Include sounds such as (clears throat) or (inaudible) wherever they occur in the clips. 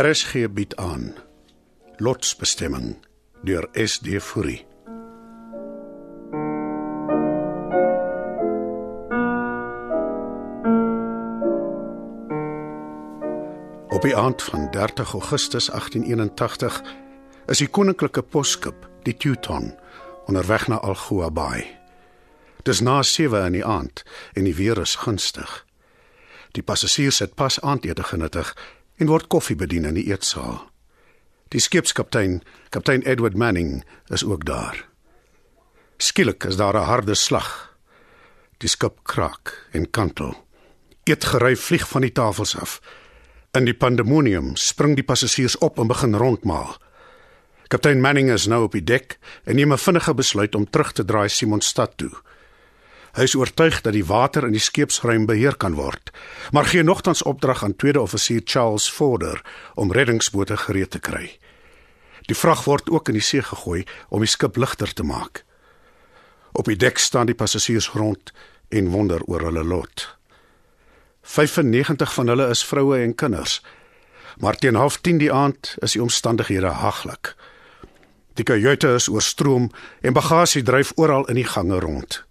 RSG bied aan Lotsbestemming deur SD Fourie. Op die aand van 30 Augustus 1881 is die koninklike posskip, die Teuton, onderweg na Algoa Bay. Dis na 7 in die aand en die weer is gunstig. Die passasiers het pas aandete genuttig en word koffie bedien in die eetsaal. Die skipskaptein, kaptein Edward Manning, is ook daar. Skielik is daar 'n harde slag. Die skip kraak en kantel. Eetgerei vlieg van die tafels af. In die pandemonium spring die passasiers op en begin rondmaal. Kaptein Manning is nou op die dek en neem 'n vinnige besluit om terug te draai Simonstad toe. Hy is oortuig dat die water in die skeepsruim beheer kan word, maar gee nogtans opdrag aan tweede offisier Charles Vorder om reddingsbote gereed te kry. Die vrag word ook in die see gegooi om die skip ligter te maak. Op die dek staan die passasiers rond en wonder oor hulle lot. 95 van hulle is vroue en kinders. Maar teen 09:30 die aand is die omstandighede haglik. Die kajuite is oorstroom en bagasie dryf oral in die gange rond.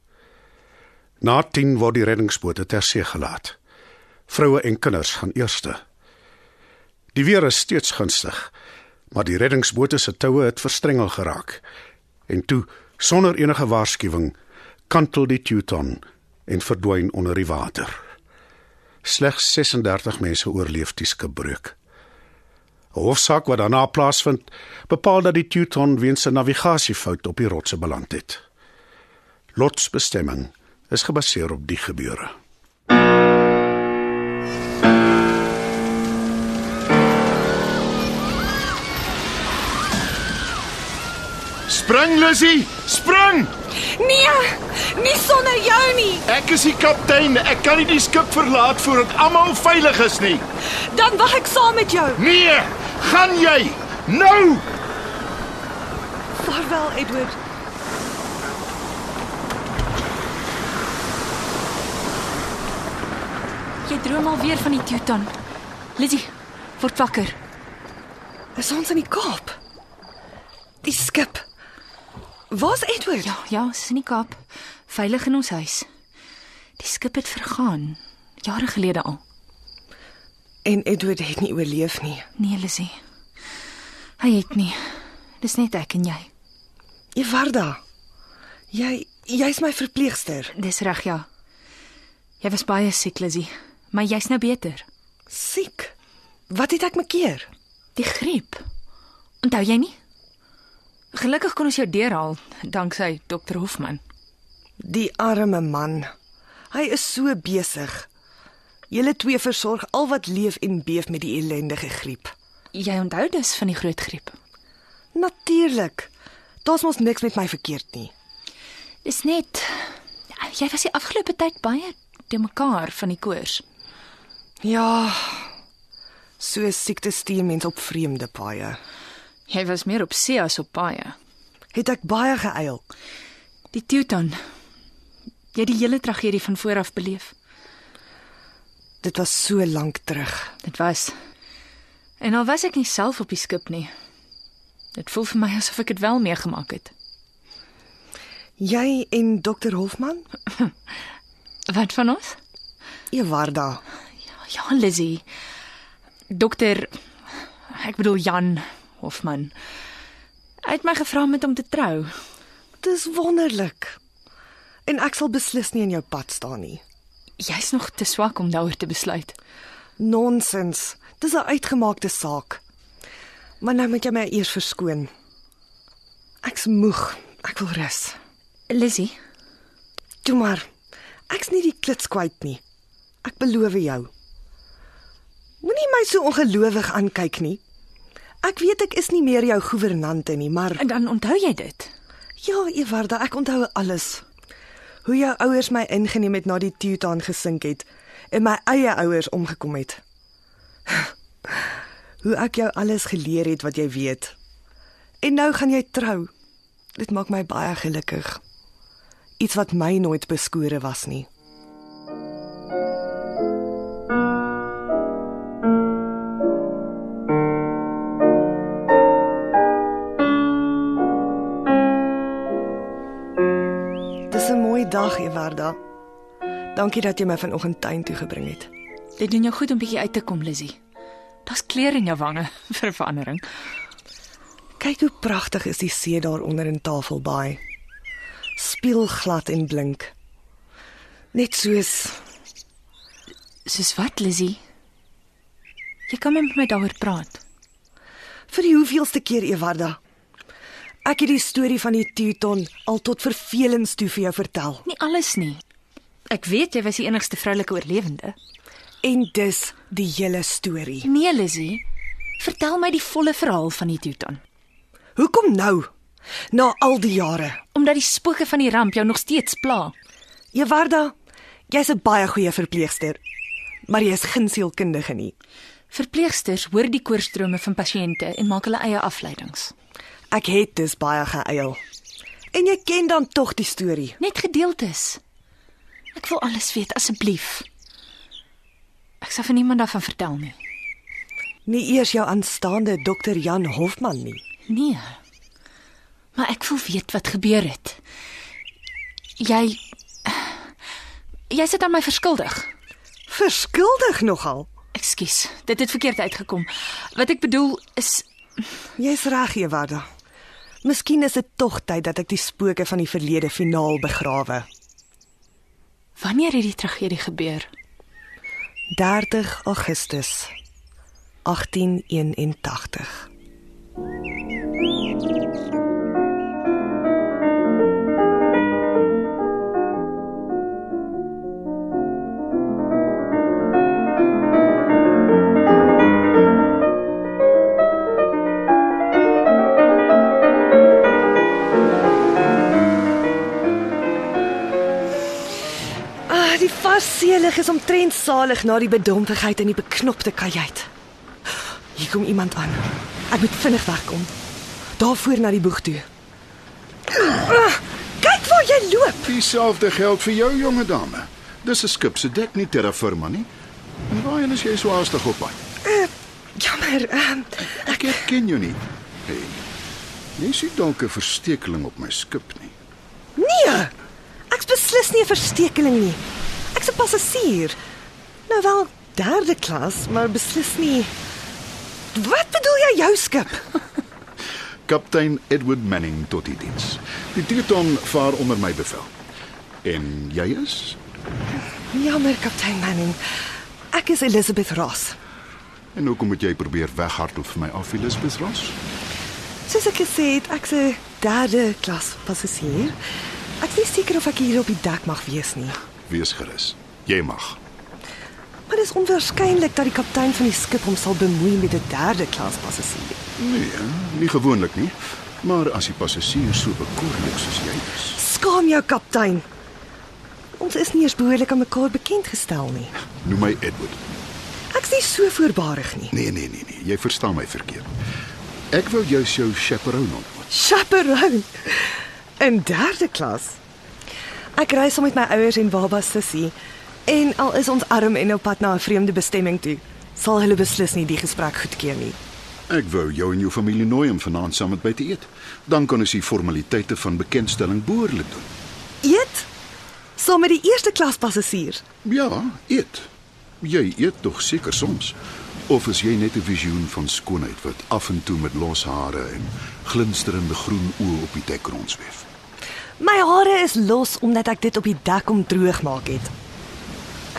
Na 10 word die reddingsbote ter see gelaat. Vroue en kinders gaan eerste. Die weer is steeds gunstig, maar die reddingsbote se toue het verstrengel geraak. En toe, sonder enige waarskuwing, kantel die Teuton en verdwyn onder die water. Slegs 36 mense oorleef die skipbreuk. 'n Hofsaak wat daarna plaasvind, bepaal dat die Teuton weens 'n navigasiefout op die rotse beland het. Lotsbestemming is gebaseer op die gebeure. Spring Lissy, spring! Nee, nie sonder jou nie. Ek is die kaptein. Ek kan nie die skip verlaat voordat almal veilig is nie. Dan wag ek saam met jou. Nee, gaan jy? Nou! Vaarwel, Edward. Jy droom alweer van die Teuton. Lizzie, word wakker. Is ons in die Kaap? Die skip. Waar's Edward? Ja, ja, is in die Kaap, veilig in ons huis. Die skip het vergaan, jare gelede al. En Edward het nie oorleef nie. Nee, Lizzie. Hy het nie. Dis net ek en jy. Evarda. Jy jy's my verpleegster. Dis reg, ja. Jy was baie siek, Lizzie, maar jy's nou beter. Siek. Wat het ek mekeer? Die griep. Onthou jy nie? Gelukkig kon ons jou deurhaal danksy dokter Hofman. Die arme man. Hy is so besig. Julle twee versorg al wat leef en beef met die ellendige griep. Jy onthou dus van die groot griep. Natuurlik. Daar's mos niks met my verkeerd nie. Dis net jy was die afgelope tyd baie te mekaar van die koors. Ja. So siekte stuur mens op vreemde paaie. Jy was meer op see as op paaie. Het ek baie geëil. Die Teuton. Jy het die hele tragedie van voor af beleef. Dit was so lank terug. Dit was. En al was ek nie self op die skip nie. Dit voel vir my asof ek dit wel meegemaak het. Jy en dokter Hofman? (laughs) Wat van ons? Ewarda. Ja, Lizzie. Dokter ek bedoel Jan Hofman. Hy het my gevra om met hom te trou. Dis wonderlik. En ek sal beslis nie in jou pad staan nie. Jy's nog te swak om daaroor te besluit. Nonsens. Dis 'n uitgemaakte saak. Maar nou moet jy my eers verskoon. Ek's moeg. Ek wil rus. Lizzie, Toe maar. Ek's nie die klits kwyt nie. Ek beloof jou. Moenie my so ongelowig aankyk nie. Ek weet ek is nie meer jou gouvernante nie, maar en dan onthou jy dit? ja, Ewarda, ek onthou alles. Hoe jou ouers my ingeneem het na die Teuton gesink het en my eie ouers omgekom het. (laughs) Hoe ek jou alles geleer het wat jy weet. En nou gaan jy trou. Dit maak my baie gelukkig. Iets wat my nooit beskore was nie. Dis 'n mooi dag, Ewarda. Dankie dat jy my vanoggend tuin toe gebring het. Dit doen jou goed om bietjie uit te kom, Lizzie. Daar's kleur in jou wange vir (laughs) 'n verandering. Kyk hoe pragtig is die see daar onder in Tafelbaai. Spieelglad en blink. Net soos Soos wat, Lizzie? Jy kan met my daaroor praat. vir die hoeveelste keer Ewarda. Ek het die storie van die Teuton al tot vervelings toe vir jou vertel. Nie alles nie. Ek weet jy was die enigste vroulike oorlewende. En dis die hele storie. Nee, Lizzie. Vertel my die volle verhaal van die Teuton. Hoekom nou? Na al die jare. Omdat die spooke van die ramp jou nog steeds pla. Ewarda, jy's 'n baie goeie verpleegster, maar jy is geen sielkundige nie. Verpleegsters hoor die koorstrome van pasiënte en maak hulle eie afleidings. Ek het dus baie geëil. En jy ken dan tog die storie. Net gedeeltes. Ek wil alles weet asseblief. Ek sal vir niemand daarvan vertel nie. Nie eers jou aanstaande dokter Jan Hofman nie. Nee. Maar ek wil weet wat gebeur het. Jy Jy sit aan my verskuldig. Verskuldig nogal. Ekskuus, dit het verkeerd uitgekom. Wat ek bedoel is Jy's reg, Ewarda. Miskien is dit tog tyd dat ek die spooke van die verlede finaal begrawe. wanneer het die tragedie gebeur? 30 Augustus 1881. Die vasseelig is omtrent salig na die bedompigheid in die beknopte kajuit. Hier kom iemand aan. Ek moet vinnig wegkom. Daarvoor na die boeg toe. Ah, kyk waar jy loop. Dieselfde geld vir jou jonge dame. Dis 'n skip se dek nie terra firma nie. En waarheen is jy so haastig op pad? Jammer. ehm, Ek herken jou nie. Hey. Jy sien dalk 'n verstekeling op my skip nie. Nee. Ek's beslis nie 'n verstekeling nie. Ek's 'n passasier. Nou wel derde klas, maar beslis nie. Wat bedoel jy jou skip? (laughs) Kaptein Edward Manning tot die diens. Die Teuton vaar onder my bevel. En jy is? Jammer, kaptein Manning. Ek is Elizabeth Ross. En hoekom moet jy probeer weghardloop vir my af, Elizabeth Ross? Soos ek gesê het, ek's 'n derde klas passasier. Ek is seker of ek hier op die dek mag wees nie. Wees gerus. Jy mag. Maar dit is onwaarskynlik dat die kaptein van die skip hom sal bemoei met 'n derde klas passasier. Nee, nie gewoonlik nie. Maar as die passasier so bekoorlik soos jy is, Skaam jou, kaptein. Ons is nie eens behoorlik aan mekaar bekend gestel nie. noem my Edward. Ek's nie so voorbarig nie. Nee, nee, nee, nee, jy verstaan my verkeerd. Ek wou jou chaperone ontmoet. Chaperone. In derde klas. Ek reis saam met my ouers en baba sussie. En al is ons arm en op pad na 'n vreemde bestemming toe, sal hulle beslis nie die gesprek goedkeur nie. Ek wou jou en jou familie nooi om vanaand saam met my te eet. Dan kan ons die formaliteite van bekendstelling behoorlik doen. Eet saam met die eerste klas passasiers. Ja, eet. Jy eet tog seker soms. Of is jy net 'n visioen van skoonheid wat af en toe met los hare en glinsterende groen oë op die dek rondsweef? My hare is los omdat ek dit op die dak om droog maak het.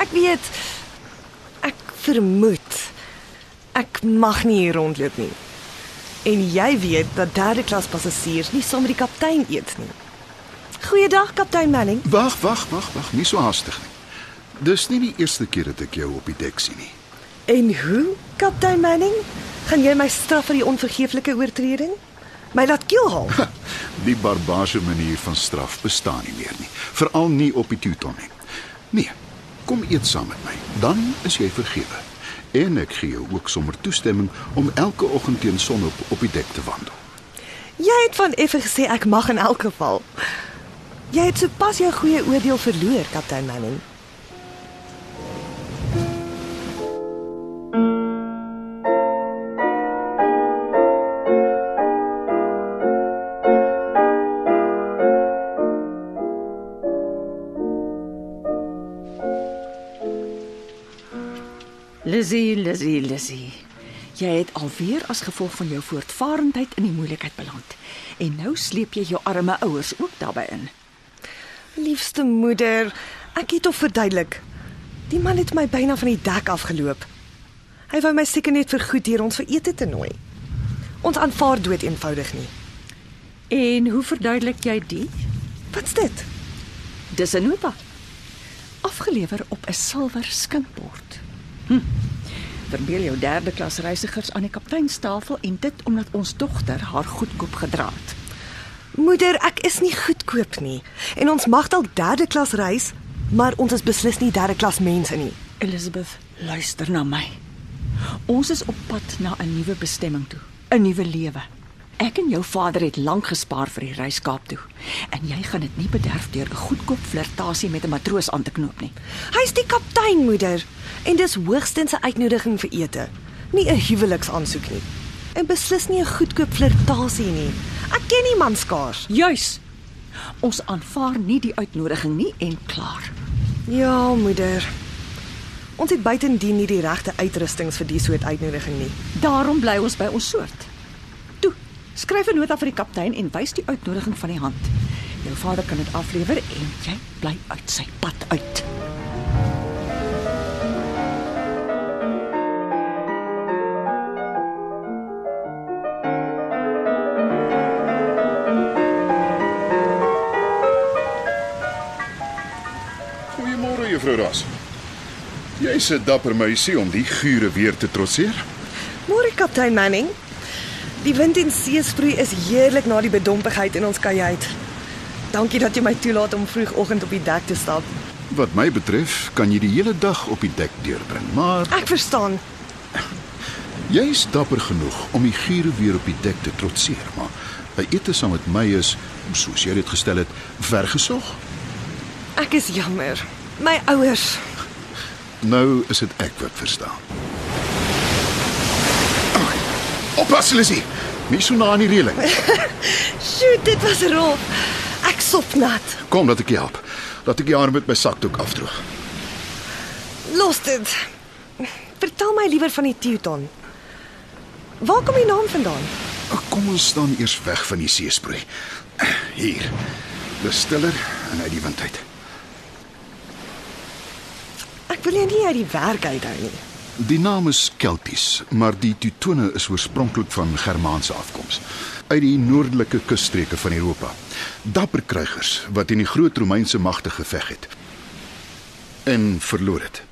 Ek weet ek vermoed ek mag nie hier rondloop nie. En jy weet dat derde klas passasiers nie saam met die kaptein eet nie. Goeiedag kaptein Manning. Wag, wag, wag, wag, nie so haastig nie. Dis nie die eerste keer dat ek jou op die dek sien nie. En hoe, kaptein Manning? Gaan jy my straf vir die onvergeeflike oortreding? My laat keel haal. Die barbaarse manier van straf bestaan nie meer nie, veral nie op die Teuton nie. Nee, kom eet saam met my, dan is jy vergewe. En ek gee jou ook sommer toestemming om elke oggend teen sonop op die dek te wandel. Jy het van effe gesê ek mag in elk geval. Jy het sopas jou goeie oordeel verloor, kaptein Manning. Lizzie, Lizzie, Lizzie. Jy het alweer as gevolg van jou voortvarendheid in die moeilikheid beland. En nou sleep jy jou arme ouers ook daarbey in. Liefste moeder, ek het hom verduidelik. Die man het my byna van die dak afgeloop. Hy wou my seker net vir goed hier ons vir ete te nooi. Ons aanvaar dood eenvoudig nie. En hoe verduidelik jy dit? Wat's dit? Dis 'n nota. Afgelewer op 'n silwer skinkbord. Hm. Verbeel jou derde klas reisigers aan die kapteinstafel en dit omdat ons dogter haar goedkoop gedra het. Moeder, ek is nie goedkoop nie. En ons mag dalk derde klas reis, maar ons is beslis nie derde klas mense nie. Elizabeth, luister na my. Ons is op pad na 'n nuwe bestemming toe, 'n nuwe lewe. Ek en jou vader het lank gespaar vir die reis Kaap toe. En jy gaan dit nie bederf deur 'n goedkoop flirtasie met 'n matroos aan te knoop nie. Hy's die kaptein, moeder, en dis hoogstens 'n uitnodiging vir ete, nie 'n huweliksaansoek nie. En beslis nie 'n goedkoop flirtasie nie. Ek ken nie man skaars. Juis. Ons aanvaar nie die uitnodiging nie en klaar. Ja, moeder. Ons het buitendien nie die regte uitrustings vir die soort uitnodiging nie. Daarom bly ons by ons soort. Skryf 'n nota vir die kaptein en wys die uitnodiging van die hand. Jou vader kan dit aflewer en jy bly uit sy pad uit. Goeiemôre juffrou Ras. Jy's 'n dapper meisie om die gure weer te trotseer. Môre kaptein Manning. Die wind en see sproei is heerlik na die bedompigheid in ons kajuit. Dankie dat jy my toelaat om vroegoggend op die dek te stap. Wat my betref, kan jy die hele dag op die dek deurbring, maar Ek verstaan. jy's dapper genoeg om die gure weer op die dek te trotseer, maar 'n ete saam met my is, soos jy dit gestel het, vergesog. Ek is jammer. My ouers. Nou is dit ek wat verstaan. Oppas, Lizzie. Nie so na aan die reëling. (laughs) Sjoe, dit was rof. Ek sop nat. Kom dat ek jou help. Laat ek jou arm met my sakdoek afdroog. Los dit. Vertel my liewer van die Teuton. Waar kom die naam vandaan? Kom ons staan eers weg van die seesproei. Hier. Dis stiller en uit die wind uit. Ek wil jou nie uit die werk uithou nie. Die naam is Kelties, maar die Teutone is oorspronklik van Germaanse afkoms, uit die noordelike kusstreke van Europa. Dapper krygers wat in die groot Romeinse magte geveg het en verloor het.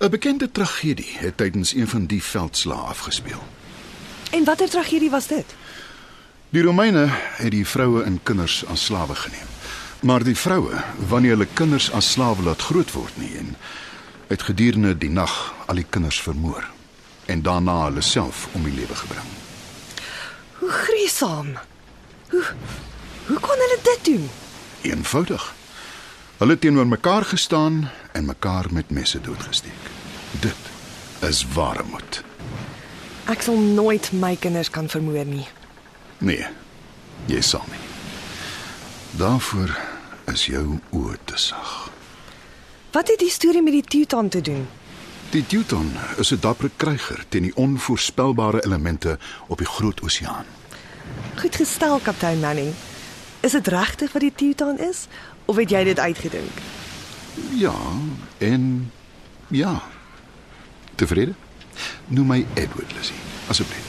'n Bekende tragedie het tydens een van die veldslae afgespeel. En watter tragedie was dit? Die Romeine het die vroue en kinders as slawe geneem. Maar die vroue, wanneer hulle kinders as slawe laat groot word nie en het gedurende die nag al die kinders vermoor en daarna hulle self om die lewe gebring. Hoe griesaam. Hoe Hoe kon hulle dit doen? Eenvoudig. Hulle het teenoor mekaar gestaan en mekaar met messe doodgesteek. Dit is ware moed. Ek sal nooit my kinders kan vermoor nie. Nee, jy sal nie. Daarvoor is jou oë te sag. Wat het die storie met die Teuton te doen? Die Teuton is 'n dapper kryger teen die onvoorspelbare elemente op die groot oseaan. Goed gestel, kaptein Manning. Is dit regtig wat die Teuton is of het jy dit uitgedink? Ja, en ja. Tevrede? Noem my Edward Lizzie, asseblief.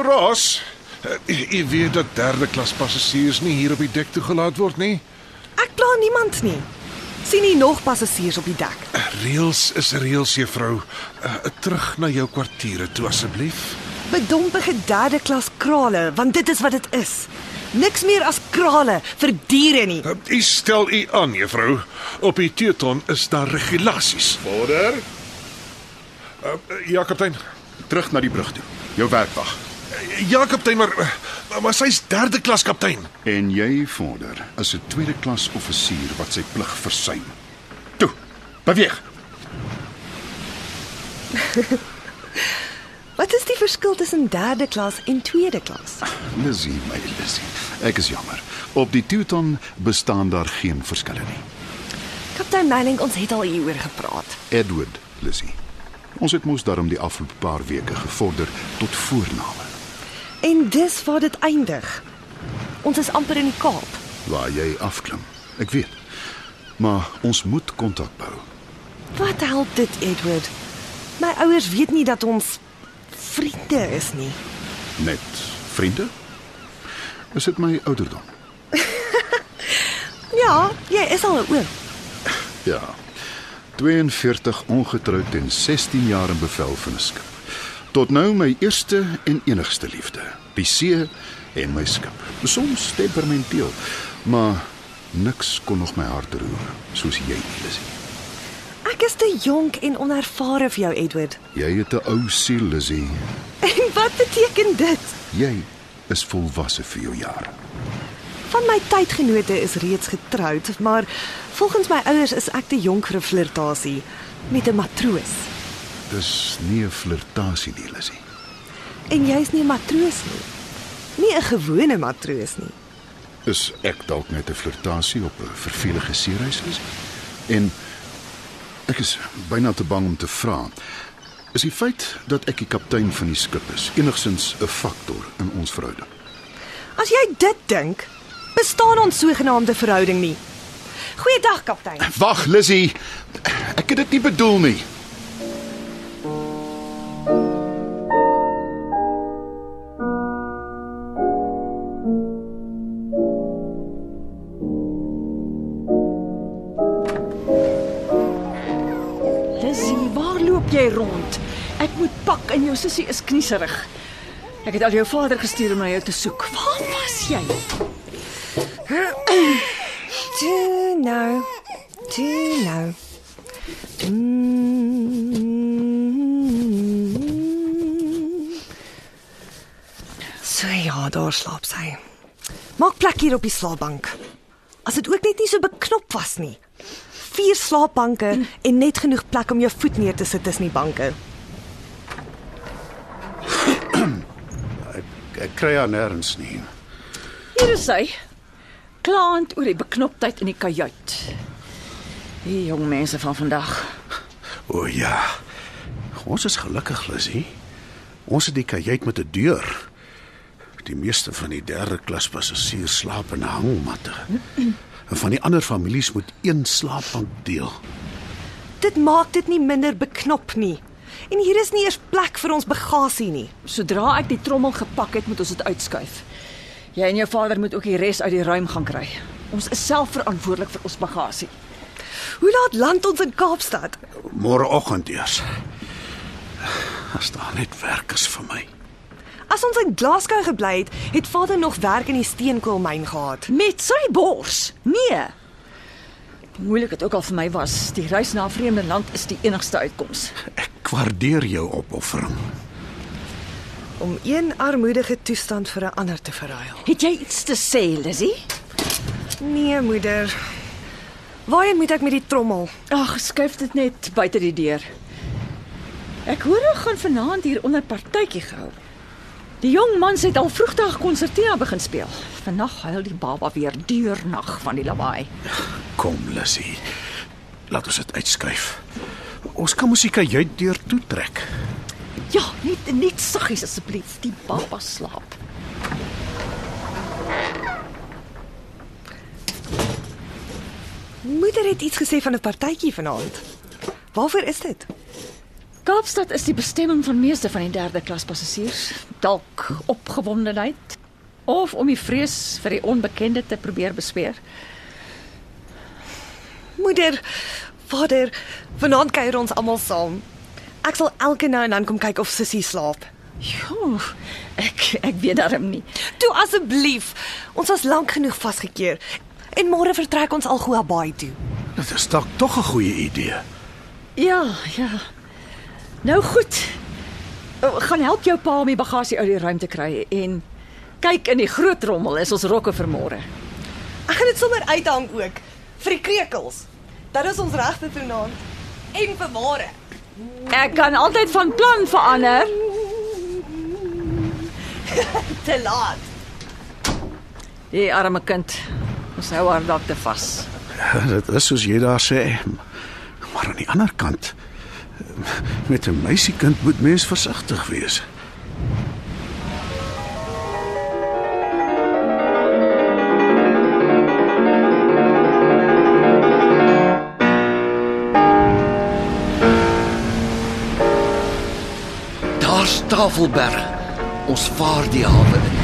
Juffrou Ross, uh, u weet dat derde klas passasiers nie hier op die dek toegelaat word nie. Ek pla niemand nie. sien nie nog passasiers op die dek. Uh, reëls is reëls, juffrou. Uh, terug na jou kwartiere toe asseblief. Bedompige derde klas krale, want dit is wat dit is. Niks meer as krale vir diere nie. Uh, u stel u aan, juffrou. Op die Teuton is daar regulasies. Vorder, Uh, ja, kaptein. terug na die brug toe. Jou werkwag. Uh, ja, kaptein, maar Maar, sy's derde klas kaptein. En jy, Vorder, is 'n tweede klas offisier wat sy plig versuim. Toe, beweeg. (laughs) Wat is die verskil tussen derde klas en tweede klas? Lizzie, my Lizzie. Ek is jammer. Op die Teuton bestaan daar geen verskille nie. Kaptein Manning, ons het al hieroor gepraat. Edward, Lizzie. Ons het mos daarom die afgelope paar weke gevorder tot voorname. En dis waar dit eindig. Ons is amper in die Kaap. Waar jy afklim. Ek weet. Maar ons moet kontak bou. Wat help dit, Edward? My ouers weet nie dat ons vriende is nie. Net vriende? Is dit my ouderdom? (laughs) Ja, jy is al 'n oom. Ja. 42 ongetroud en 16 jaar in bevel van 'n skip. Tot nou my eerste en enigste liefde, die see en my skip. Soms temperamenteel, maar niks kon nog my hart roer soos jy, Lizzie. Ek is te jonk en onervare vir jou, Edward. Jy het 'n ou siel, Lizzie. (laughs) En wat beteken dit? Jy is volwasse vir jou jare. Van my tydgenote is reeds getroud, maar volgens my ouers is ek te jonk vir 'n flirtasie met 'n matroos. Dis nie 'n flirtasie nie, Lizzie. En jy's nie 'n matroos nie. Nie 'n gewone matroos nie. Is ek dalk net 'n flirtasie op 'n vervelige seereis is? En ek is byna te bang om te vra. Is die feit dat ek die kaptein van die skip is enigsins 'n faktor in ons verhouding? As jy dit dink, bestaan ons sogenaamde verhouding nie. Goeiedag, kaptein. Wag, Lizzie. Ek het dit nie bedoel nie. Sussie is knieserig. Ek het al jou vader gestuur om na jou te soek. Waar was jy? Toe nou. Toe nou. Mm. So ja, daar slaap sy. Maak plek hier op die slaapbank. As dit ook net nie so beknop was nie. Vier slaapbanke en net genoeg plek om jou voet neer te sit tussen die banke. (clears throat) Ek kry haar nêrens nie. Hier is sy. Klaand oor die beknoptheid in die kajuit. Die jong mense van vandag. O ja. Ons is gelukkig, Lizzie. Ons het die kajuit met 'n deur. Die meeste van die derde klas passasiers slaap in hangmatte. En van die ander families moet een slaapbank deel. Dit maak dit nie minder beknop nie. En hier is nie eers plek vir ons bagasie nie. Sodra ek die trommel gepak het, moet ons dit uitskuif. Jy en jou vader moet ook die res uit die ruim gaan kry. Ons is self verantwoordelik vir ons bagasie. Hoe laat land ons in Kaapstad? Môreoggend eers. As daar net werk is vir my. As ons in Glasgow gebly het, het vader nog werk in die steenkoolmyn gehad. Met sy bors. Nee. Moeilik dit ook al vir my was, die reis na 'n vreemde land is die enigste uitkoms. Ek waardeer jou opoffering. Om een armoedige toestand vir 'n ander te verruil. Het jy iets te sê, Lizzie? Nee, moeder. Waarheen moet ek met die trommel? Ag, skuif dit net buite die deur. Ek hoor hulle gaan vanaand hier onder partytjie gehou. Die jong mans het al vroegdag konsertina begin speel. Vannag huil die baba weer deurnag van die lawaai. Kom, Lissy. Laat ons dit uitskuif. Ons kan mos die kajuit deur toe trek. Ja, net net saggies asseblief, die baba slaap. Moeder het iets gesê van 'n partytjie vanaand. Waarvoor is dit? Kaapstad is die bestemming van meeste van die derde klas passasiers. Dalk opgewondenheid of om die vrees vir die onbekende te probeer besweer. Moeder, vader, vanaand kuier ons almal saam. Ek sal elke nou en dan kom kyk of Sissie slaap. Jo, ek ek weet darm nie. Toe asseblief. Ons was lank genoeg vasgekeer. En môre vertrek ons Algoa Baai toe. Dit is dalk tog 'n goeie idee. Ja, ja. Nou goed. O, Gaan help jou pa om die bagasie uit die ruimte kry en Kyk in die groot rommel is ons rokke vermore. Ek gaan dit sommer uithang ook vir die krekels. Dat is ons regte vanaand. En vir môre. Ek kan altyd van plan verander. (laughs) Te laat. Die arme kind. Ons hou haar dalk te vas. Ja, dit is soos jy daar sê. Maar aan die ander kant met 'n meisiekind moet mens versigtig wees. Daar's Tafelberg. Ons vaar die hawe in.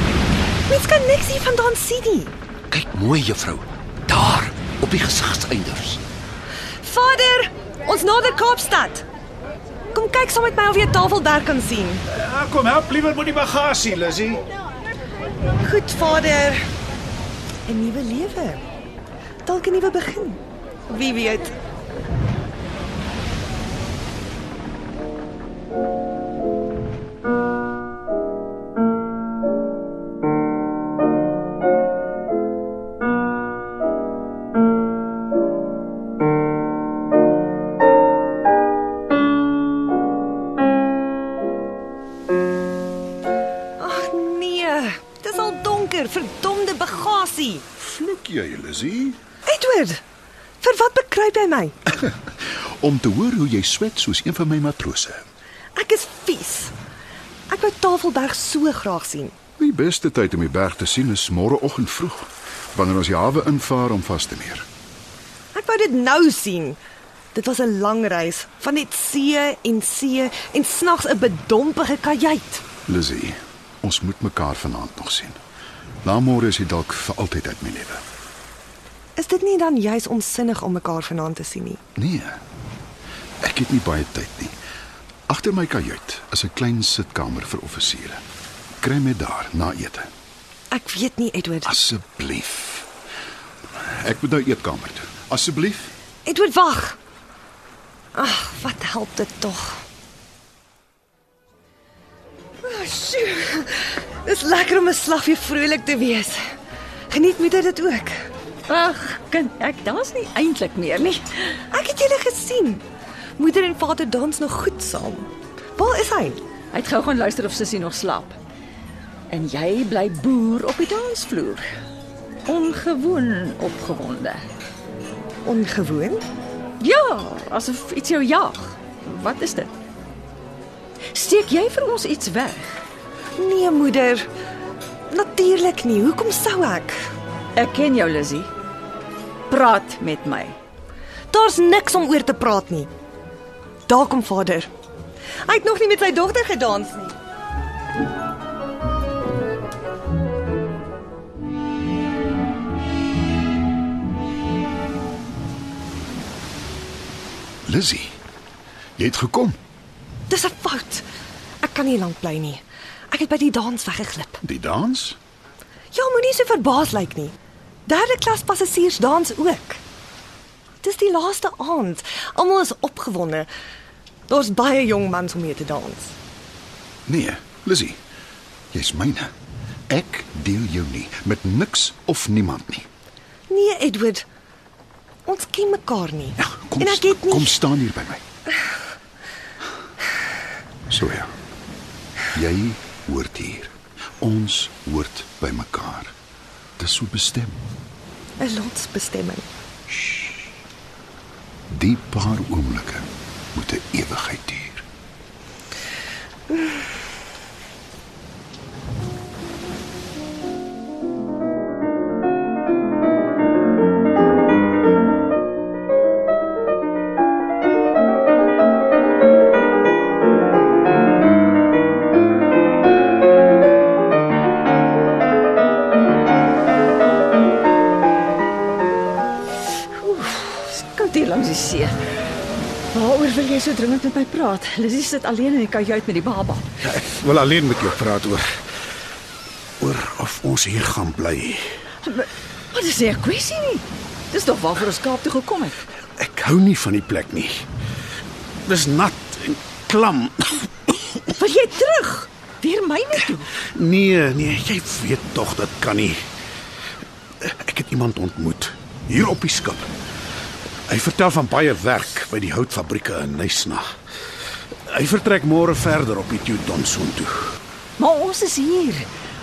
Mens kan niks hiervandaan sien nie. Kyk mooi, juffrou. Daar, op die gesigseinders. Vader, ons nader Kaapstad. Kom kyk saam met my of jy Tafelberg kan sien. Ja, kom help liewer met die bagasie, Lissy. Goed, Vader. 'n Nuwe lewe. Dalk 'n nuwe begin. Wie weet. Om te hoor hoe jy swet soos een van my matrose. Ek is vies. Ek wou Tafelberg so graag sien. Die beste tyd om die berg te sien is môreoggend vroeg, wanneer ons die hawe invaar om vas te meer. Ek wou dit nou sien. Dit was 'n lang reis van net see en see en snags 'n bedompige kajuit. Lizzie, ons moet mekaar vanaand nog sien. Na môre is jy dalk vir altyd uit my lewe. Is dit nie dan juis onsinnig om mekaar vanaand te sien nie? Nee. Ek het nie baie tyd nie. Agter my kajuit is 'n klein sitkamer vir offisiere. Kry my daar na ete. Ek weet nie, Edward. Asseblief. Ek moet nou eetkamer toe. Asseblief. Edward, wag. Ag, wat help dit tog? Ah, sjoe. Dis lekker om 'n slag weer vrolik te wees. Geniet moeder dit ook. Ag, kind, ek dans nie eintlik meer nie. Ek het julle gesien. Moeder en vader dans nog goed saam. Waar is hy? Hy het gou gaan luister of sussie nog slaap. En jy bly boer op die dansvloer. Ongewoon opgewonde. Ongewoon? Ja, asof iets jou jag. Wat is dit? Steek jy vir ons iets weg? Nee, moeder. Natuurlik nie. Hoekom sou ek? Ek ken jou, Lizzie. Praat met my. Daar's niks om oor te praat nie. Daar kom vader. Hy het nog nie met sy dogter gedans nie. Lizzie, jy het gekom. Dis 'n fout. Ek kan nie lank bly nie. Ek het by die dans weggeglip. Die dans? Ja, moenie so verbaas lyk nie. Derde klas passasiers dans ook. Dis die laaste aand. Almal is opgewonde. Daar's baie jong mans om mee te dans. Nee, Lizzie. Jy's myne. Ek deel jou nie met niks of niemand nie. Nee, Edward. Ons ken mekaar nie. Ja, kom en ek het nie kom staan hier by my. So ja. Jy hoort hier. Ons hoort by mekaar. Dis so bestem. 'n lotsbestemming. Die paar oomblikke moet 'n ewigheid duur. Praat? Lizzie sit alleen in die kajuit met die baba. Ja, ek wil alleen met jou praat oor oor of ons hier gaan bly. Wat is nie 'n kwessie nie. Dis tog waarvoor ons Kaap toe gekom het. Ek hou nie van die plek nie. Dis nat en klam. Wil jy terug? Weer myne toe. Nee, nee, jy weet tog dit kan nie. Ek het iemand ontmoet hier op die skip. Hy vertel van baie werk by die houtfabrieke in Nysna. Hy vertrek môre verder op die Teuton soontoe. Maar ons is hier.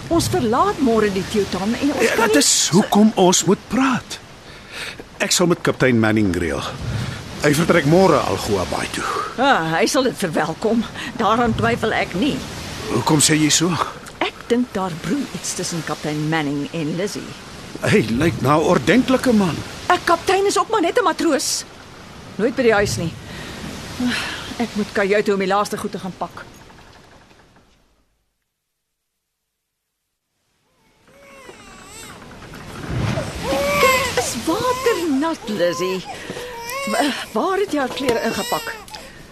Ons verlaat môre die Teuton en ons Ja, kan dit is hoekom ons moet praat. Ek sal met kaptein Manning reël. Hy vertrek môre Algoa Bay toe. Ah, hy sal dit verwelkom. Daaraan twyfel ek nie. Hoekom sê jy so? Ek dink daar broei iets tussen kaptein Manning en Lizzie. Hy lyk na 'n ordentlike man. 'n Kaptein is ook maar net 'n matroos. Nooit by die huis nie. Ek moet kajuit toe om die laaste goed te gaan pak. Dit is waternat, Lizzie. Wa- Waar het jy haar klere ingepak?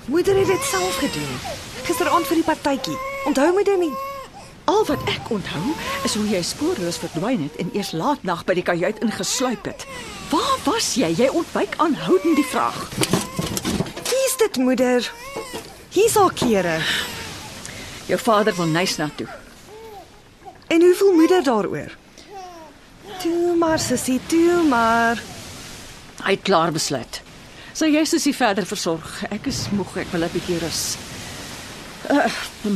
Moeder het dit self gedoen. Gisteraand vir die partytjie. Onthou my dit nie? Al wat ek onthou is hoe jy spoorloos verdwyn het en eers laat nag by die kajuit ingesluip het. Waar was jy? Jy ontwyk aanhoudend die vraag. Dit, moeder. Hier's haar klere. Jou vader wil nys na toe. En hoe voel moeder daaroor? Toe maar sussie, toe maar. Hy het klaar besluit. So jy sussie verder versorg. Ek is moeg, ek wil 'n bietjie rus. Uh,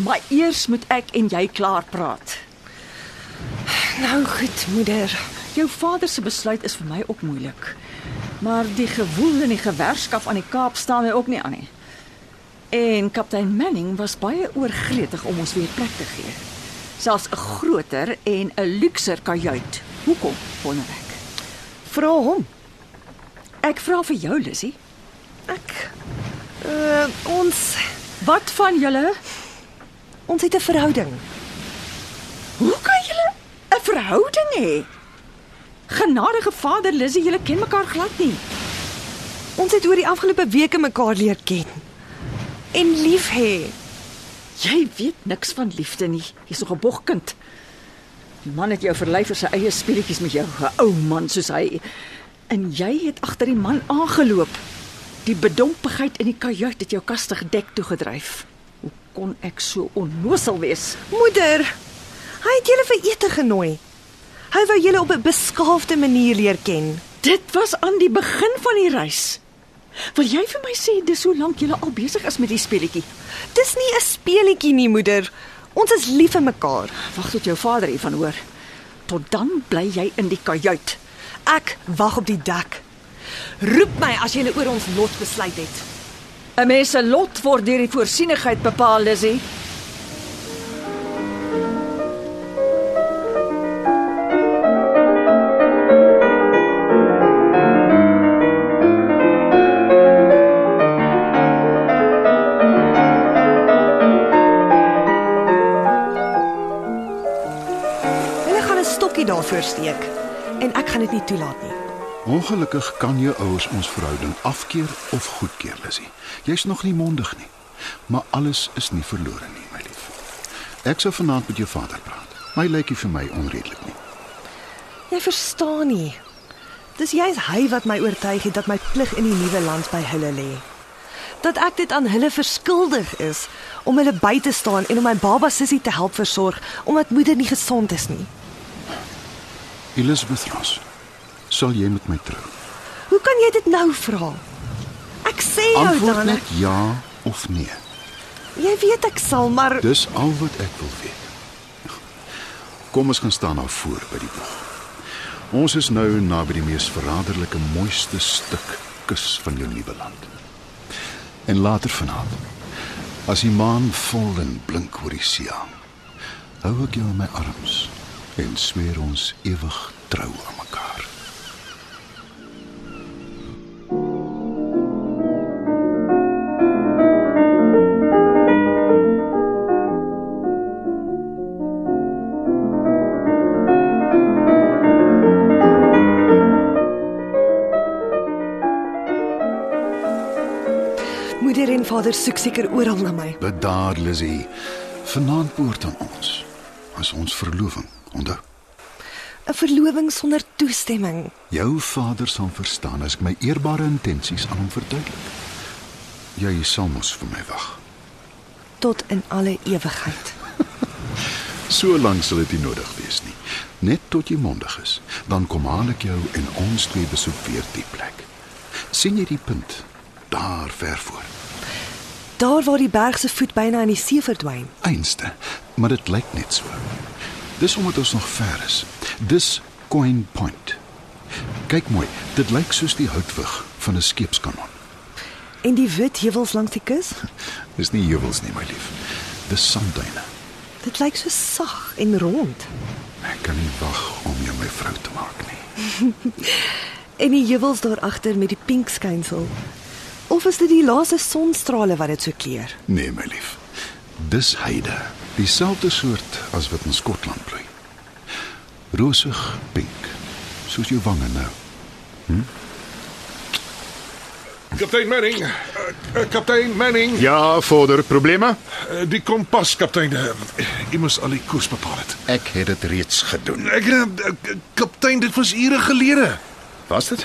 maar eers moet ek en jy klaar praat. Nou goed, moeder. Jou vader se besluit is vir my ook moeilik. Maar die gewoel en die gewerskap aan die Kaap staan my ook nie aan nie. En kaptein Manning was baie oorgretig om ons weer plek te gee. Selfs 'n groter en 'n luukser kajuit. Hoekom, wonder ek? Vra hom. Ek vra vir jou, Lissy. Ek uh ons Wat van julle? ons het 'n verhouding. Hoe kan julle 'n verhouding hê? Genadige Vader Lissy, julle ken mekaar glad nie. Ons het oor die afgelope weke mekaar leer ken. En lief hê. Jy weet niks van liefde nie. Jy's nog 'n bogkind. Die man het jou verlei vir sy eie speletjies met jou, 'n ou man soos hy. En jy het agter die man aangeloop. Die bedompigheid in die kajuit het jou kastig dek toegedryf. Hoe kon ek so onnosel wees? Moeder, hy het julle vir ete genooi. Hy wou julle op 'n beskaafde manier leer ken. Dit was aan die begin van die reis. Wil jy vir my sê dis hoe lank jy al besig is met die speletjie? Dis nie 'n speelietjie nie, moeder. Ons is lief vir mekaar. Wag tot jou vader hiervan hoor. Tot dan bly jy in die kajuit. Ek wag op die dek. Roep my as jy oor ons lot besluit het. 'n Mens se lot word deur die voorsienigheid bepaal, Lizzie. Stokkie daarvoor steek en ek gaan dit nie toelaat nie. Ongelukkig kan jou ouers ons verhouding afkeer of goedkeur, Lissy. Jy's nog nie mondig nie. Maar alles is nie verlore nie, my lief. Ek sou vanaand met jou vader praat. My lyk nie vir my onredelik nie. Jy verstaan nie. Dis juist hy wat my oortuig het dat my plig in die nuwe land by hulle lê. Dat ek dit aan hulle verskuldig is om hulle by te staan en om my baba sussie te help versorg omdat moeder nie gesond is nie. Elizabeth Ross, sal jy met my trou? Hoe kan jy dit nou vra? Ek sê jou Antwoord dan. net ja of nee. Jy weet ek sal, maar Dis al wat ek wil weet. Kom ons gaan staan nou voor by die boog. Ons is nou naby die mees verraderlike mooiste stuk kus van jou nuwe land. En later vanaand, as die maan vol en blink oor die see hang, hou ek jou in my arms en sweer ons ewig trou aan mekaar. moeder en vader soek seker oral na my. Bedaar, Lizzie. Vanaand behoort aan ons. As ons verloving, onthou. 'n Verloving sonder toestemming. Jou vader sal verstaan as ek my eerbare intensies aan hom verduidelik. Jy sal mos vir my wag. tot in alle ewigheid. (laughs) So lank sal dit nie nodig wees nie. Net tot jy mondig is, dan kom haal ek jou en ons twee besoek weer die plek. sien jy die punt? Daar ver voor. Daar waar die berg se voet byna in die see verdwyn. Einste, maar dit lyk net so. Dis omdat ons nog ver is. Dis Coin Point. Kyk mooi, dit lyk soos die houtwig van 'n skeepskanon. En die wit heuwels langs die kus? (laughs) Dis nie heuwels nie, my lief. Dis sandduine. Dit lyk so sag en rond. Ek kan nie wag om jou my vrou te maak nie. (laughs) En die heuwels daar agter met die pink skynsel. Of is dit die laaste sonstrale wat dit so kleur? Nee, my lief. Dis heide, dieselfde soort as wat in Skotland bloei. Rosig pink, soos jou wange nou. Kaptein Manning. Uh, uh, kaptein Manning. Ja, vorder probleme? Uh, die kompas kaptein. Uh, u moes al die koers bepaal het. Ek het dit reeds gedoen. Ek uh, uh, kaptein dit was ure gelede. Was dit?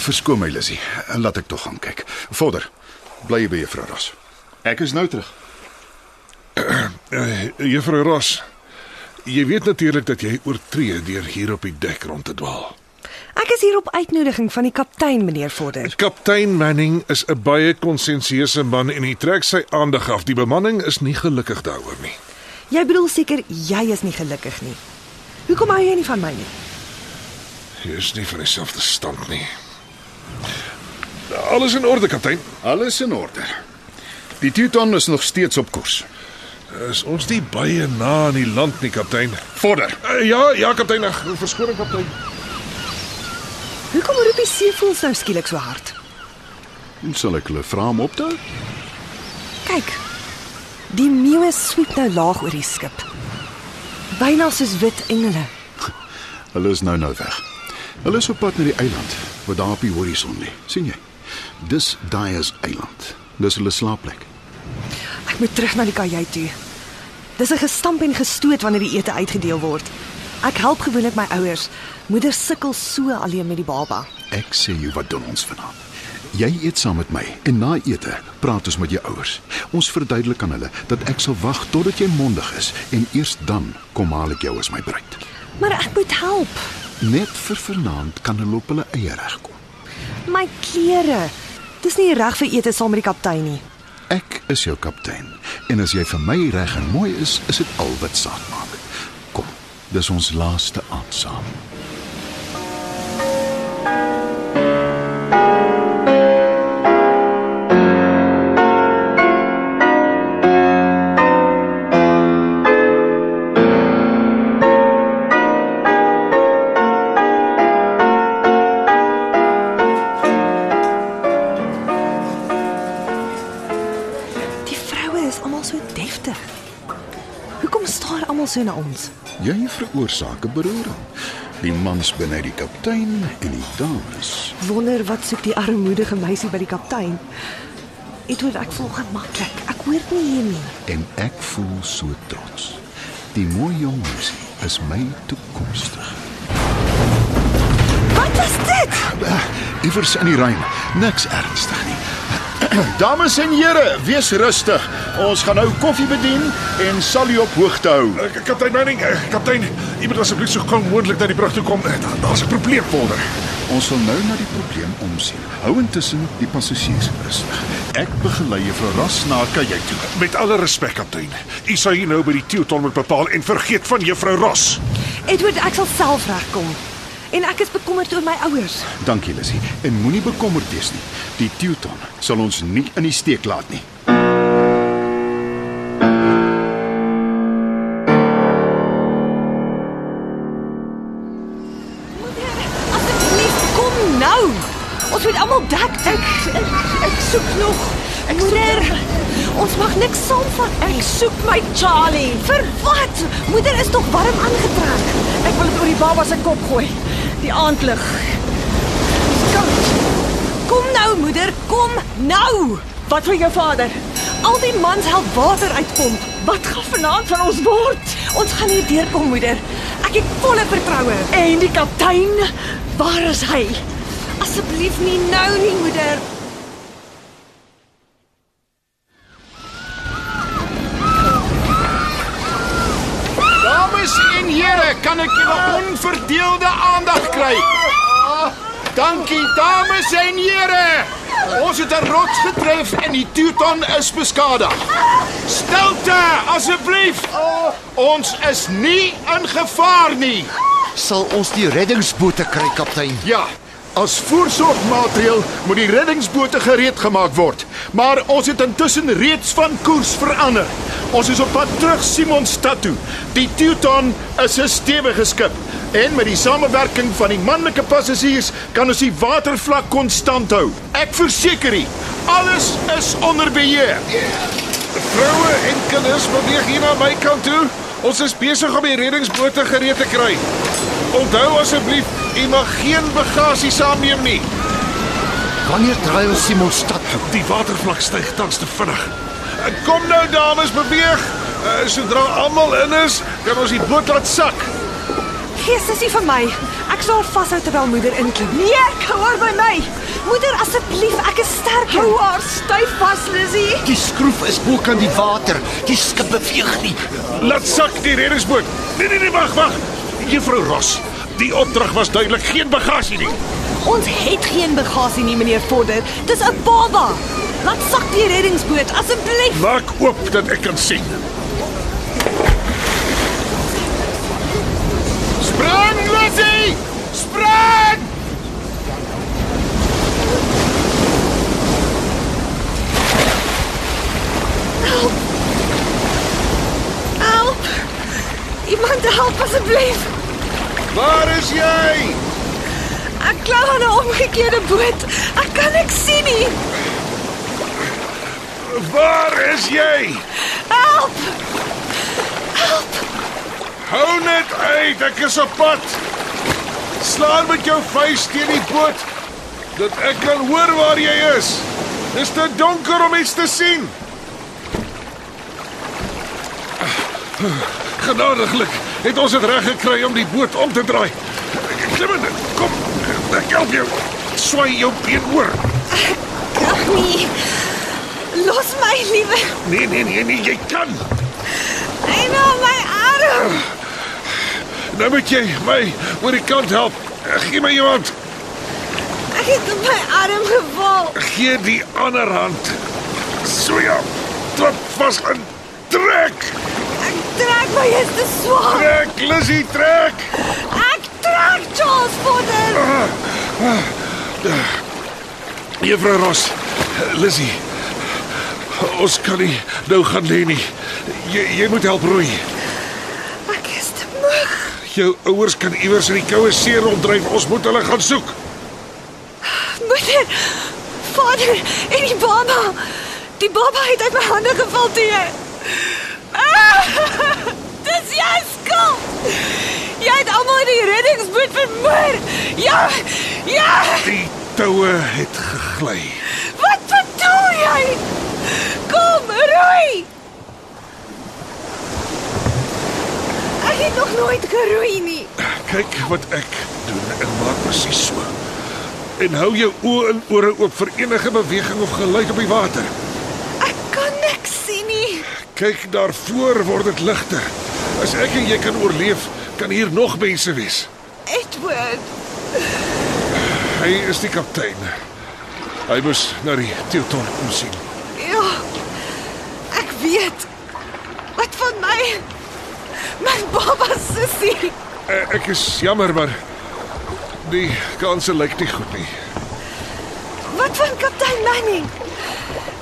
Verskoon my, Lissy. Laat ek tog gaan kyk. Vorder. Bly by juffrou Ras. Ek is nou terug. Uh, Juffrou Ross. Jy weet natuurlik dat jy oortree deur hier op die dek rond te dwaal. Ek is hier op uitnodiging van die kaptein, meneer Vorder. Kaptein Manning is 'n baie konsensieuse man en hy trek sy aandag af. Die bemanning is nie gelukkig daaroor nie. Jy bedoel seker jy is nie gelukkig nie. Hoekom hou jy nie van my nie? Jy is nie van dieselfde stand nie. Alles in orde, kaptein. Alles in orde. Die Teuton is nog steeds op koers. Is ons nie baie na aan die land nie, kaptein? Vorder. Uh, ja, ja, kaptein. Ag, Verskoning, kaptein. Hoekom roep die seevoëls nou skielik so hard? Sal ek hulle vra om op te hou? Kyk. Die meeuwe sweep nou laag oor die skip. Byna soos wit engele. (laughs) Hulle is nou nou weg. Hulle is op pad na die eiland wat daar op die horison lê. sien jy? Dis Dyer's eiland. Dis hulle slaapplek. Ek moet terug na die kajuit toe. Dis 'n gestamp en gestoot wanneer die ete uitgedeel word. Ek help gewoonlik my ouers. Moeder sukkel so alleen met die baba. Ek sê jou wat doen ons vanaand. Jy eet saam met my en na ete praat ons met jou ouers. Ons verduidelik aan hulle dat ek sal wag totdat jy mondig is en eers dan kom haal ek jou as my bruid. Maar ek moet help. Net vir vanaand kan hulle op hulle eie reg kom. My klere. Dis nie reg vir ete saam met die kaptein nie. Ek is jou kaptein en as jy vir my reg en mooi is, is dit al wat saak maak. Kom, dis ons laaste aand saam. Die so na ons? Jy veroorsaak 'n beroering. Die mans binne die kaptein en die dames. Wonder wat soek die armoedige meisie by die kaptein? Edward, ek voel gemaklik. Ek hoort nie hier nie. En ek voel so trots. Die mooi jong meisie is my toekomstige. Wat is dit? Iewers in die ruim, niks ernstig nie. (clears throat) Dames en here, wees rustig. Ons gaan nou koffie bedien en sal u op hoogte hou. Uh, kaptein Manning, uh, kaptein, u moet asseblief so gou moontlik na die brug toe kom. Uh, daar- Daar's 'n probleem vorder. Ons sal nou na die probleem omsien. Hou intussen die passasiers rustig. Ek begelei juffrou Ras na haar kajuit toe. Met alle respek, kaptein. U sal hier nou by die Teuton moet bepaal en vergeet van juffrou Ross. Edward, ek sal self regkom. En ek is bekommerd oor my ouers. Dankie Lissy. En moenie bekommerd wees nie. Die Teuton sal ons nie in die steek laat nie. Nou. Ons moet almal dek. Ek ek, ek soek nog. Ek Moeder, ons mag niks saamvat. Ek soek my Charlie. Vir wat? Moeder is tog warm aangetrek. Ek wil dit oor die baba se kop gooi. Die aandlig. Koud. Kom nou, moeder, kom nou. Wat vir jou vader? Al die mans help water uitpomp. Wat gaan vanaand van ons word? Ons gaan hier deurkom, moeder. Ek het volle vertroue. En die kaptein, waar is hy? Asseblief nie nou nie, moeder. Dames en here, kan ek julle onverdeelde aandag kry? Dankie dames en here. Ons het 'n rots getref en die Teuton is beskadig. Stilte asseblief. Ons is nie in gevaar nie. Sal ons die reddingsbote kry, kaptein? Ja, as voorsorgmaatreël moet die reddingsbote gereed gemaak word, maar ons het intussen reeds van koers verander. Ons is op pad terug Simonstad toe. Die Teuton is 'n stewige skip en met die samewerking van die manlike passasiers kan ons die watervlak konstant hou. Ek verseker u, alles is onder beheer. Vroue en kinders beweeg hier na my kant toe. Ons is besig om die reddingsbote gereed te kry. Onthou asseblief, u mag geen bagasie saamneem nie. Wanneer draai ons Simonstad toe? Die watervlak styg tans te vinnig. Kom nou dames, beweeg. Uh, sodra almal in is, kan ons die boot laat sak. Gee sussie vir my. Ek sal vashou terwyl moeder inklim. Nee, hoor by my. Moeder asseblief, ek is sterk. Hou haar styf vas, Lizzie. Die skroef is bo kan die water. Die skip beweeg nie. Laat sak die reddingsboot. Nee nee nee, wag, wag. Juffrou Ross, die opdrag was duidelik geen bagasie nie. Ons het geen bagasie nie, meneer Vorder. Dis 'n baba. Laat sak die reddingsboot asseblief. Maak oop dat ek kan sien. Spring, Lizzie! Spring! Help! Iemand help asseblief. Waar is jy? Ek klau aan 'n omgekeerde boot. Ek kan niks sien nie. Waar is jy? Help! Hou net uit, ek is op pad. Slaan met jou vuist teen die boot dat ek kan hoor waar jy is. Dis te donker om iets te sien. Genadiglik het ons dit reg gekry om die boot om te draai. Klim in. Kom. Ek help jou. Swaai jou been oor. Ag nee. Los my liewe. Nee, nee, nee, nee, jy kan. Hy nou my arm. Nou moet jy my oor die kant help. Gee my jou hand. Ek het my arm geval. Gee die ander hand. So ja. Trap vas en trek. Ek trek my is te swaar. Trek, Lizzie, trek. Ek trek Charles Potter. Juffrou Ross, Lizzie. Ons kan nie nou gaan lê nie. Jy jy moet help roei. Ek is te moeg. Jou ouers kan iewers in die koue see ronddryf. Ons moet hulle gaan soek. Moeder, vader en die baba. Die baba het uit my hande geval toe jy. Ah, (laughs) dis jou skuld. Jy het almal in die reddingsboot vermoor. Ja, ja. Die toue het gegly. Wat bedoel jy? Kom, roei. Ek het nog nooit geroei nie. Kyk wat ek doen en maak presies so. En hou jou oë en ore oop vir enige beweging of geluid op die water. Ek kan niks sien Kyk daarvoor word dit ligter. As ek en jy kan oorleef, kan hier nog mense wees. Edward, Hy is die kaptein. Hy moes na die Teuton kom sien. ja. Ek weet. Wat van my? My baba sussie. Eh, Ek is jammer, maar die kanse lyk nie goed nie. Wat van kaptein Manning?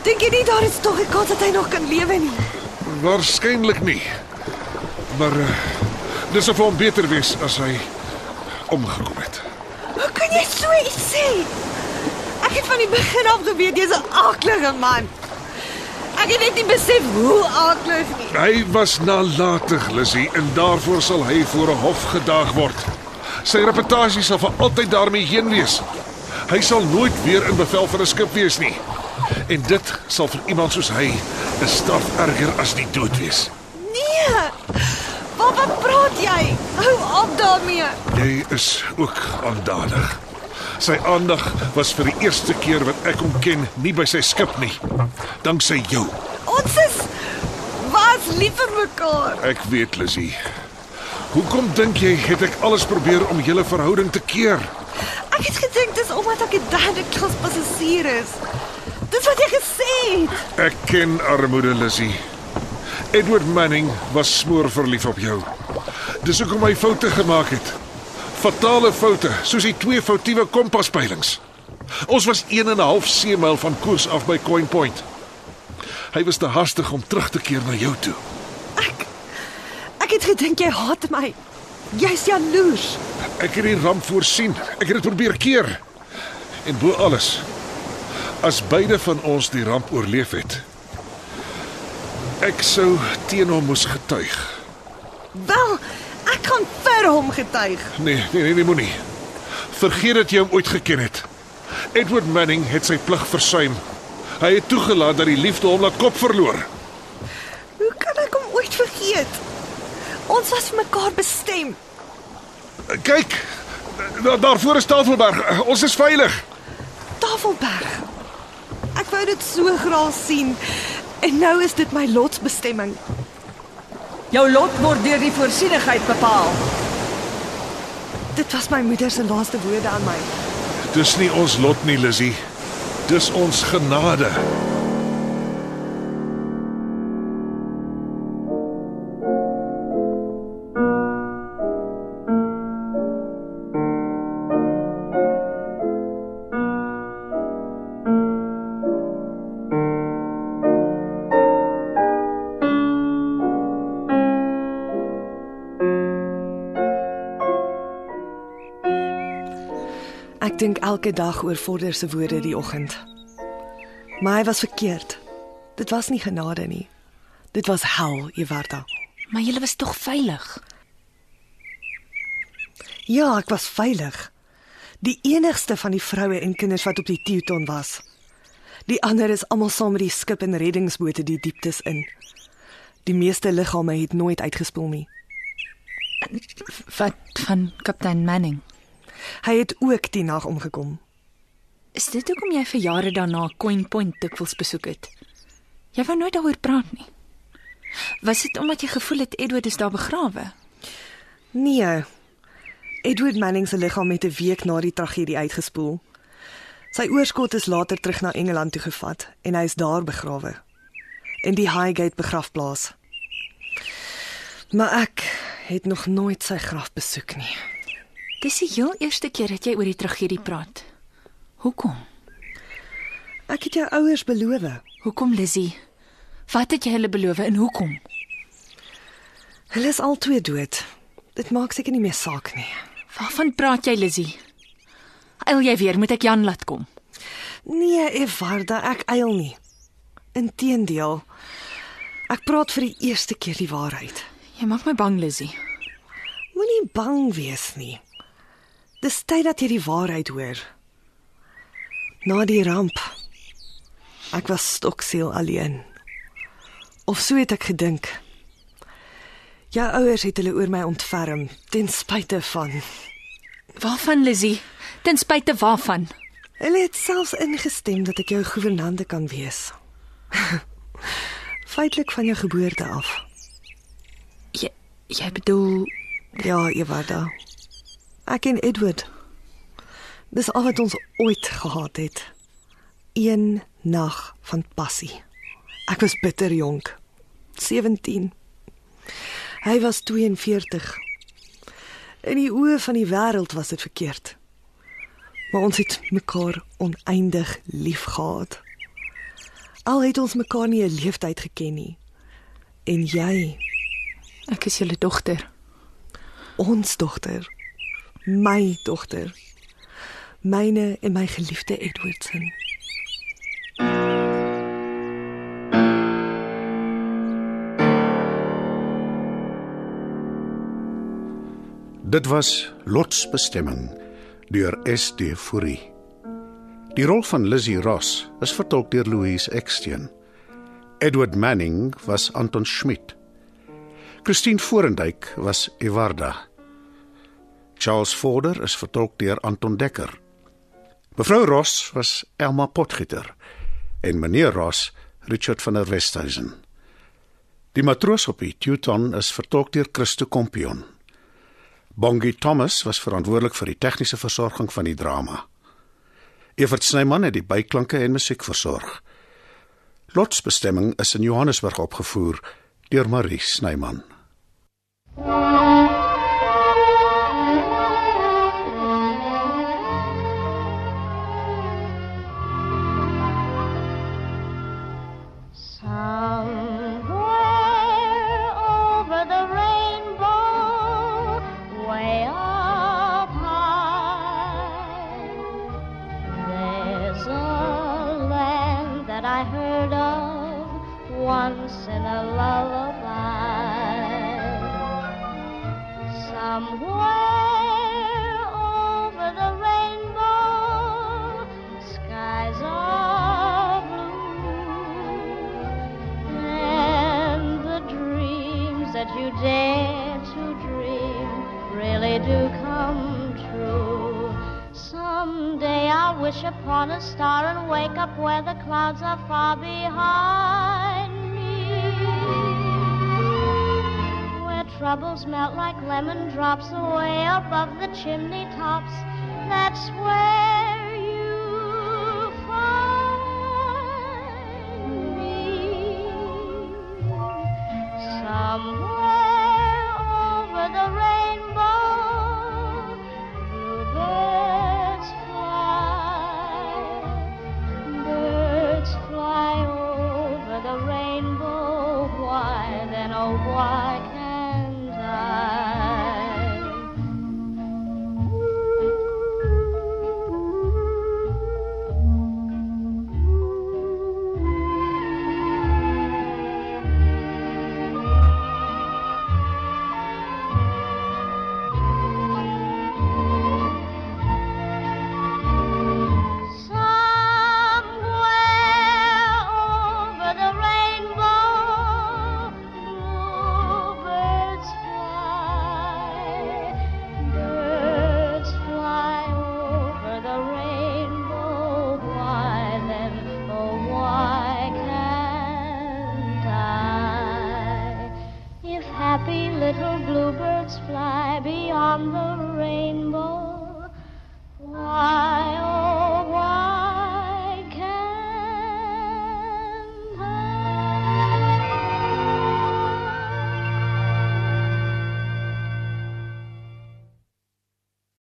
Dink jy nie daar is tog 'n kans dat hy nog kan lewe nie? Waarskynlik nie. Maar uh, dis of hom beter wees as hy omgekom het. Hoe kan jy so iets sê? Ek het van die begin af geweet jy's 'n aaklige man. Ek het net nie besef hoe aaklig nie. Hy was nalatig, Lizzie, en daarvoor sal hy voor 'n hof gedaag word. Sy reputasie sal vir altyd daarmee heen wees. Hy sal nooit weer in bevel van 'n skip wees nie. En dit sal vir iemand soos hy 'n straf erger as die dood wees. Nee. Wat wat praat jy? Hou op daarmee. Jy is ook aandadig. Sy aandag was vir die eerste keer wat ek hom ken nie by sy skip nie. Danksy jou. Ons is was lief vir mekaar. Ek weet, Lizzie. Hoekom dink jy het ek alles probeer om julle verhouding te keer? Ek het gedink dis omdat ek 'n derde klas passasier is. Dis wat jy gesê het. Ek ken armoede, Lizzie. Edward Manning was smoor verlief op jou. Dis hoekom hy foute gemaak het. Fatale foute, soos die twee foutiewe kompaspeilings. Ons was 1 en 'n half seemil van koers af by Coin Point. Hy was te hastig om terug te keer na jou toe. Ek ek het gedink jy haat my. Jy's jaloers. Ek het die ramp voorsien. Ek het dit probeer keer. En bo alles, as beide van ons die ramp oorleef het, ek sou teen hom moes getuig. Wel, ek gaan vir hom getuig. Nee, nee, nee, nee moenie. Vergeet dat jy hom ooit geken het. Edward Manning het sy plig versuim. Hy het toegelaat dat die liefde hom laat kop verloor. Hoe kan ek hom ooit vergeet? Ons was vir mekaar bestem. Kyk, da daarvoor is Tafelberg. Ons is veilig. Tafelberg. Ek wou dit so graag sien. En nou is dit my lotsbestemming. Jou lot word deur die voorsienigheid bepaal. Dit was my moeder se laaste woorde aan my. Dis nie ons lot nie, Lizzie. Dis ons genade. Ek dink elke dag oor Vorder se woorde die oggend. Maar hy was verkeerd. Dit was nie genade nie. Dit was hel, Ewarda. Maar jy was tog veilig. Ja, ek was veilig. Die enigste van die vroue en kinders wat op die Teuton was. Die ander is almal saam met die skip en reddingsbote die dieptes in. Die meeste liggame het nooit uitgespoel nie. Wat van kaptein Manning? Hy het ook die nag omgekom. Is dit hoekom jy vir jare daarna Coin Point dikwels besoek het? Jy wou nooit daaroor praat nie. Was dit omdat jy gevoel het Edward is daar begrawe? Nee. Edward Manning se liggaam het 'n week na die tragedie uitgespoel. Sy oorskot is later terug na Engeland toe gevat en hy is daar begrawe in die Highgate begrafplaas. Maar ek het nog nooit sy graf besoek nie. Dis die heel eerste keer dat jy oor die tragedie praat. Hoekom? Ek het jou ouers beloof. Hoekom Lizzie? Wat het jy hulle beloof en hoekom? Hulle is al twee dood. Dit maak seker nie meer saak nie. Waarvan praat jy Lizzie? Eil jy weer moet ek Jan laat kom? Nee, Evarda, ek eil nie. Inteendeel. Ek praat vir die eerste keer die waarheid. Jy maak my bang Lizzie. Moenie bang wees nie. Dis tyd dat jy die waarheid hoor. Na die ramp. Ek was stoksiel alleen. Of so het ek gedink. Jou ouers het hulle oor my ontferm ten spyte van. Waarvan Lizzie? Ten spyte waarvan? Hulle het selfs ingestem dat ek jou gouvernante kan wees. (laughs) Feitelik van jou geboorte af. Jy jy bedoel Ja, Ewarda. Ek en Edward. Dis al wat ons ooit gehad het. Een nag van passie. Ek was bitter jonk. 17. Hy was 42. In die oë van die wêreld was dit verkeerd. Maar ons het mekaar oneindig lief gehad. Al het ons mekaar nie 'n leeftyd geken nie. En jy, ek is julle dogter. ons dogter, my dogter, myne en my geliefde Edwardson. Dit was Lotsbestemming deur SD Fourie. Die rol van Lizzie Ross is vertolk deur Louise Eksteen. Edward Manning was Anton Schmidt. Christine Forendyk was Ewarda. Charles Vorder is vertolk deur Anton Dekker. Mevrou Ross was Elma Potgieter en meneer Ross Richard van der Westhuizen. Die matroos op die Teuton is vertolk deur Christo Kompion. Bongie Thomas was verantwoordelik vir die tegniese versorging van die drama. Evert Snyman het die byklanke en musiek versorg. Lotsbestemming is in Johannesburg opgevoer deur Marie Snyman. at a star and wake up where the clouds are far behind me. Where troubles melt like lemon drops away above the chimney tops. That's where.